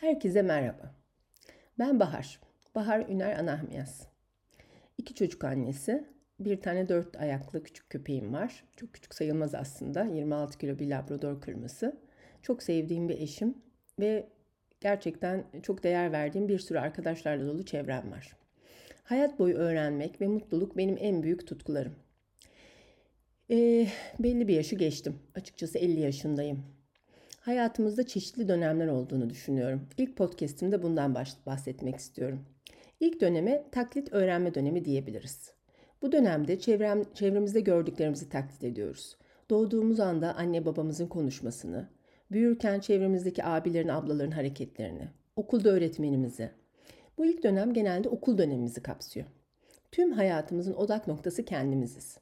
Herkese merhaba. Ben Bahar. Bahar Üner Anahmiyaz. İki çocuk annesi. Bir tane dört ayaklı küçük köpeğim var. Çok küçük sayılmaz aslında. 26 kilo bir labrador kırması. Çok sevdiğim bir eşim ve gerçekten çok değer verdiğim bir sürü arkadaşlarla dolu çevrem var. Hayat boyu öğrenmek ve mutluluk benim en büyük tutkularım. E, belli bir yaşı geçtim. Açıkçası 50 yaşındayım. Hayatımızda çeşitli dönemler olduğunu düşünüyorum. İlk podcast'imde bundan bahsetmek istiyorum. İlk döneme taklit öğrenme dönemi diyebiliriz. Bu dönemde çevrem, çevremizde gördüklerimizi taklit ediyoruz. Doğduğumuz anda anne babamızın konuşmasını, büyürken çevremizdeki abilerin ablaların hareketlerini, okulda öğretmenimizi. Bu ilk dönem genelde okul dönemimizi kapsıyor. Tüm hayatımızın odak noktası kendimiziz.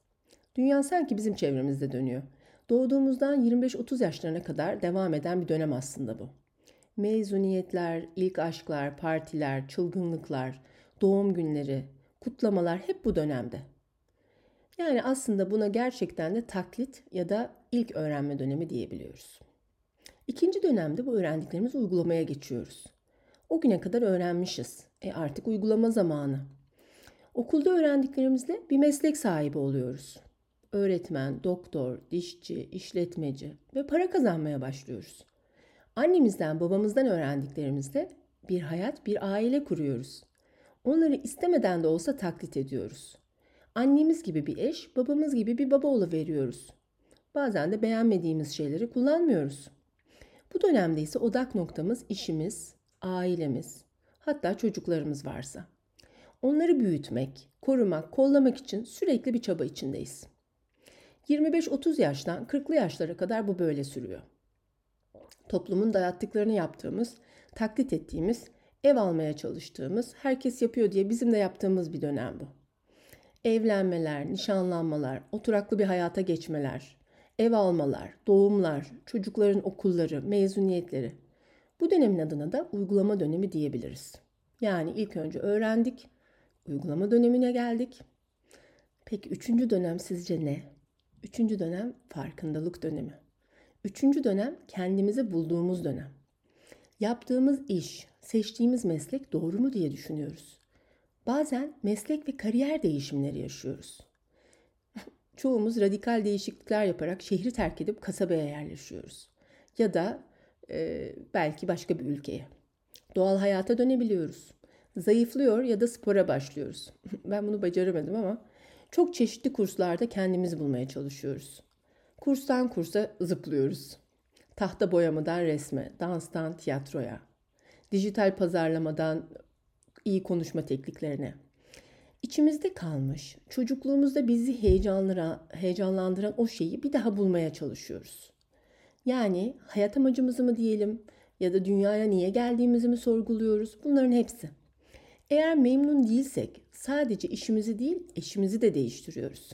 Dünya sanki bizim çevremizde dönüyor. Doğduğumuzdan 25-30 yaşlarına kadar devam eden bir dönem aslında bu. Mezuniyetler, ilk aşklar, partiler, çılgınlıklar, doğum günleri, kutlamalar hep bu dönemde. Yani aslında buna gerçekten de taklit ya da ilk öğrenme dönemi diyebiliyoruz. İkinci dönemde bu öğrendiklerimizi uygulamaya geçiyoruz. O güne kadar öğrenmişiz. E artık uygulama zamanı. Okulda öğrendiklerimizle bir meslek sahibi oluyoruz öğretmen, doktor, dişçi, işletmeci ve para kazanmaya başlıyoruz. Annemizden, babamızdan öğrendiklerimizde bir hayat, bir aile kuruyoruz. Onları istemeden de olsa taklit ediyoruz. Annemiz gibi bir eş, babamız gibi bir baba veriyoruz. Bazen de beğenmediğimiz şeyleri kullanmıyoruz. Bu dönemde ise odak noktamız işimiz, ailemiz, hatta çocuklarımız varsa. Onları büyütmek, korumak, kollamak için sürekli bir çaba içindeyiz. 25-30 yaştan 40'lı yaşlara kadar bu böyle sürüyor. Toplumun dayattıklarını yaptığımız, taklit ettiğimiz, ev almaya çalıştığımız, herkes yapıyor diye bizim de yaptığımız bir dönem bu. Evlenmeler, nişanlanmalar, oturaklı bir hayata geçmeler, ev almalar, doğumlar, çocukların okulları, mezuniyetleri. Bu dönemin adına da uygulama dönemi diyebiliriz. Yani ilk önce öğrendik, uygulama dönemine geldik. Peki üçüncü dönem sizce ne? Üçüncü dönem farkındalık dönemi. Üçüncü dönem kendimizi bulduğumuz dönem. Yaptığımız iş, seçtiğimiz meslek doğru mu diye düşünüyoruz. Bazen meslek ve kariyer değişimleri yaşıyoruz. Çoğumuz radikal değişiklikler yaparak şehri terk edip kasabaya yerleşiyoruz. Ya da e, belki başka bir ülkeye. Doğal hayata dönebiliyoruz. Zayıflıyor ya da spora başlıyoruz. ben bunu beceremadım ama çok çeşitli kurslarda kendimizi bulmaya çalışıyoruz. Kurstan kursa zıplıyoruz. Tahta boyamadan resme, danstan tiyatroya, dijital pazarlamadan iyi konuşma tekniklerine. İçimizde kalmış, çocukluğumuzda bizi heyecanlandıran o şeyi bir daha bulmaya çalışıyoruz. Yani hayat amacımızı mı diyelim ya da dünyaya niye geldiğimizi mi sorguluyoruz? Bunların hepsi. Eğer memnun değilsek sadece işimizi değil eşimizi de değiştiriyoruz.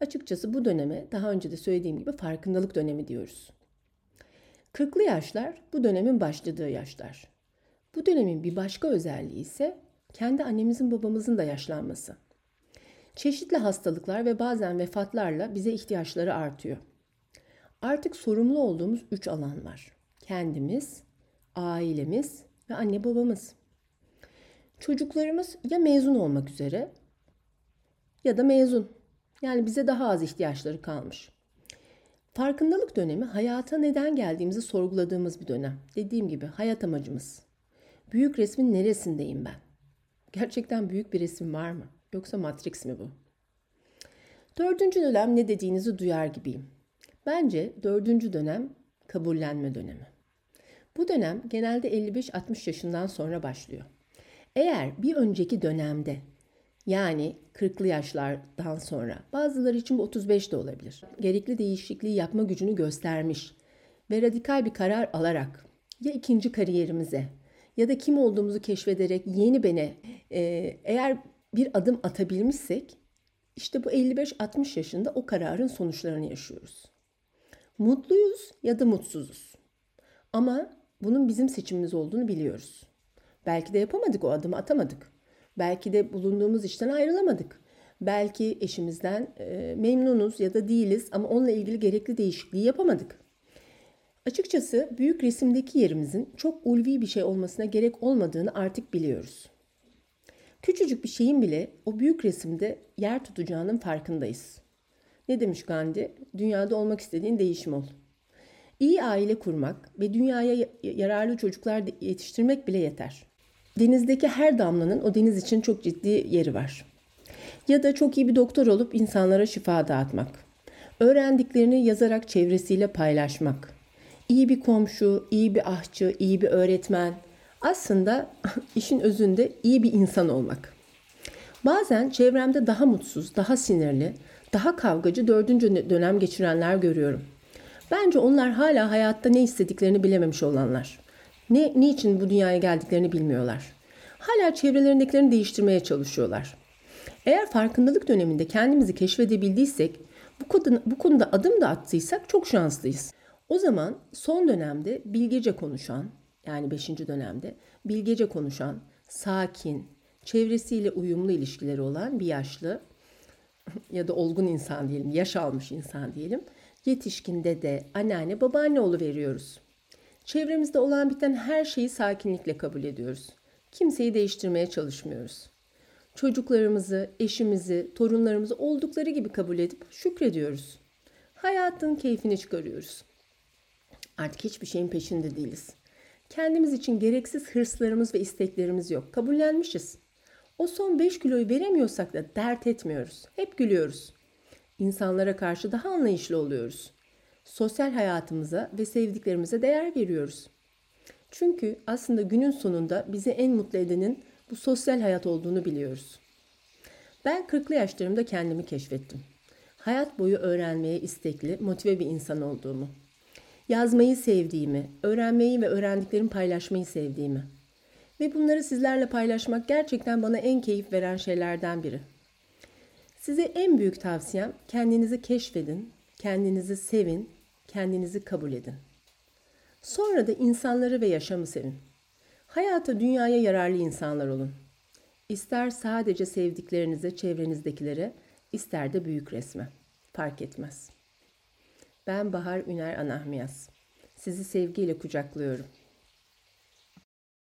Açıkçası bu döneme daha önce de söylediğim gibi farkındalık dönemi diyoruz. Kırklı yaşlar bu dönemin başladığı yaşlar. Bu dönemin bir başka özelliği ise kendi annemizin babamızın da yaşlanması. Çeşitli hastalıklar ve bazen vefatlarla bize ihtiyaçları artıyor. Artık sorumlu olduğumuz üç alan var. Kendimiz, ailemiz ve anne babamız. Çocuklarımız ya mezun olmak üzere ya da mezun. Yani bize daha az ihtiyaçları kalmış. Farkındalık dönemi hayata neden geldiğimizi sorguladığımız bir dönem. Dediğim gibi hayat amacımız. Büyük resmin neresindeyim ben? Gerçekten büyük bir resim var mı? Yoksa Matrix mi bu? Dördüncü dönem ne dediğinizi duyar gibiyim. Bence dördüncü dönem kabullenme dönemi. Bu dönem genelde 55-60 yaşından sonra başlıyor. Eğer bir önceki dönemde yani 40'lı yaşlardan sonra bazıları için bu 35 de olabilir. Gerekli değişikliği yapma gücünü göstermiş ve radikal bir karar alarak ya ikinci kariyerimize ya da kim olduğumuzu keşfederek yeni bene e, eğer bir adım atabilmişsek işte bu 55-60 yaşında o kararın sonuçlarını yaşıyoruz. Mutluyuz ya da mutsuzuz. Ama bunun bizim seçimimiz olduğunu biliyoruz. Belki de yapamadık o adımı atamadık. Belki de bulunduğumuz işten ayrılamadık. Belki eşimizden e, memnunuz ya da değiliz ama onunla ilgili gerekli değişikliği yapamadık. Açıkçası büyük resimdeki yerimizin çok ulvi bir şey olmasına gerek olmadığını artık biliyoruz. Küçücük bir şeyin bile o büyük resimde yer tutacağının farkındayız. Ne demiş Gandhi? Dünyada olmak istediğin değişim ol. İyi aile kurmak ve dünyaya yararlı çocuklar yetiştirmek bile yeter. Denizdeki her damlanın o deniz için çok ciddi yeri var. Ya da çok iyi bir doktor olup insanlara şifa dağıtmak. Öğrendiklerini yazarak çevresiyle paylaşmak. İyi bir komşu, iyi bir ahçı, iyi bir öğretmen. Aslında işin özünde iyi bir insan olmak. Bazen çevremde daha mutsuz, daha sinirli, daha kavgacı dördüncü dönem geçirenler görüyorum. Bence onlar hala hayatta ne istediklerini bilememiş olanlar. Ne, niçin bu dünyaya geldiklerini bilmiyorlar. Hala çevrelerindekilerini değiştirmeye çalışıyorlar. Eğer farkındalık döneminde kendimizi keşfedebildiysek, bu konuda, bu konuda adım da attıysak çok şanslıyız. O zaman son dönemde bilgece konuşan, yani 5. dönemde bilgece konuşan, sakin, çevresiyle uyumlu ilişkileri olan bir yaşlı ya da olgun insan diyelim, yaş almış insan diyelim. Yetişkin dede, anneanne, babaanne veriyoruz. Çevremizde olan biten her şeyi sakinlikle kabul ediyoruz. Kimseyi değiştirmeye çalışmıyoruz. Çocuklarımızı, eşimizi, torunlarımızı oldukları gibi kabul edip şükrediyoruz. Hayatın keyfini çıkarıyoruz. Artık hiçbir şeyin peşinde değiliz. Kendimiz için gereksiz hırslarımız ve isteklerimiz yok. Kabullenmişiz. O son 5 kiloyu veremiyorsak da dert etmiyoruz. Hep gülüyoruz. İnsanlara karşı daha anlayışlı oluyoruz. Sosyal hayatımıza ve sevdiklerimize değer veriyoruz. Çünkü aslında günün sonunda bizi en mutlu edenin bu sosyal hayat olduğunu biliyoruz. Ben 40'lı yaşlarımda kendimi keşfettim. Hayat boyu öğrenmeye istekli, motive bir insan olduğumu. Yazmayı sevdiğimi, öğrenmeyi ve öğrendiklerimi paylaşmayı sevdiğimi. Ve bunları sizlerle paylaşmak gerçekten bana en keyif veren şeylerden biri. Size en büyük tavsiyem kendinizi keşfedin, kendinizi sevin, kendinizi kabul edin. Sonra da insanları ve yaşamı sevin. Hayata, dünyaya yararlı insanlar olun. İster sadece sevdiklerinize, çevrenizdekilere, ister de büyük resme. Fark etmez. Ben Bahar Üner Anahmiyaz. Sizi sevgiyle kucaklıyorum.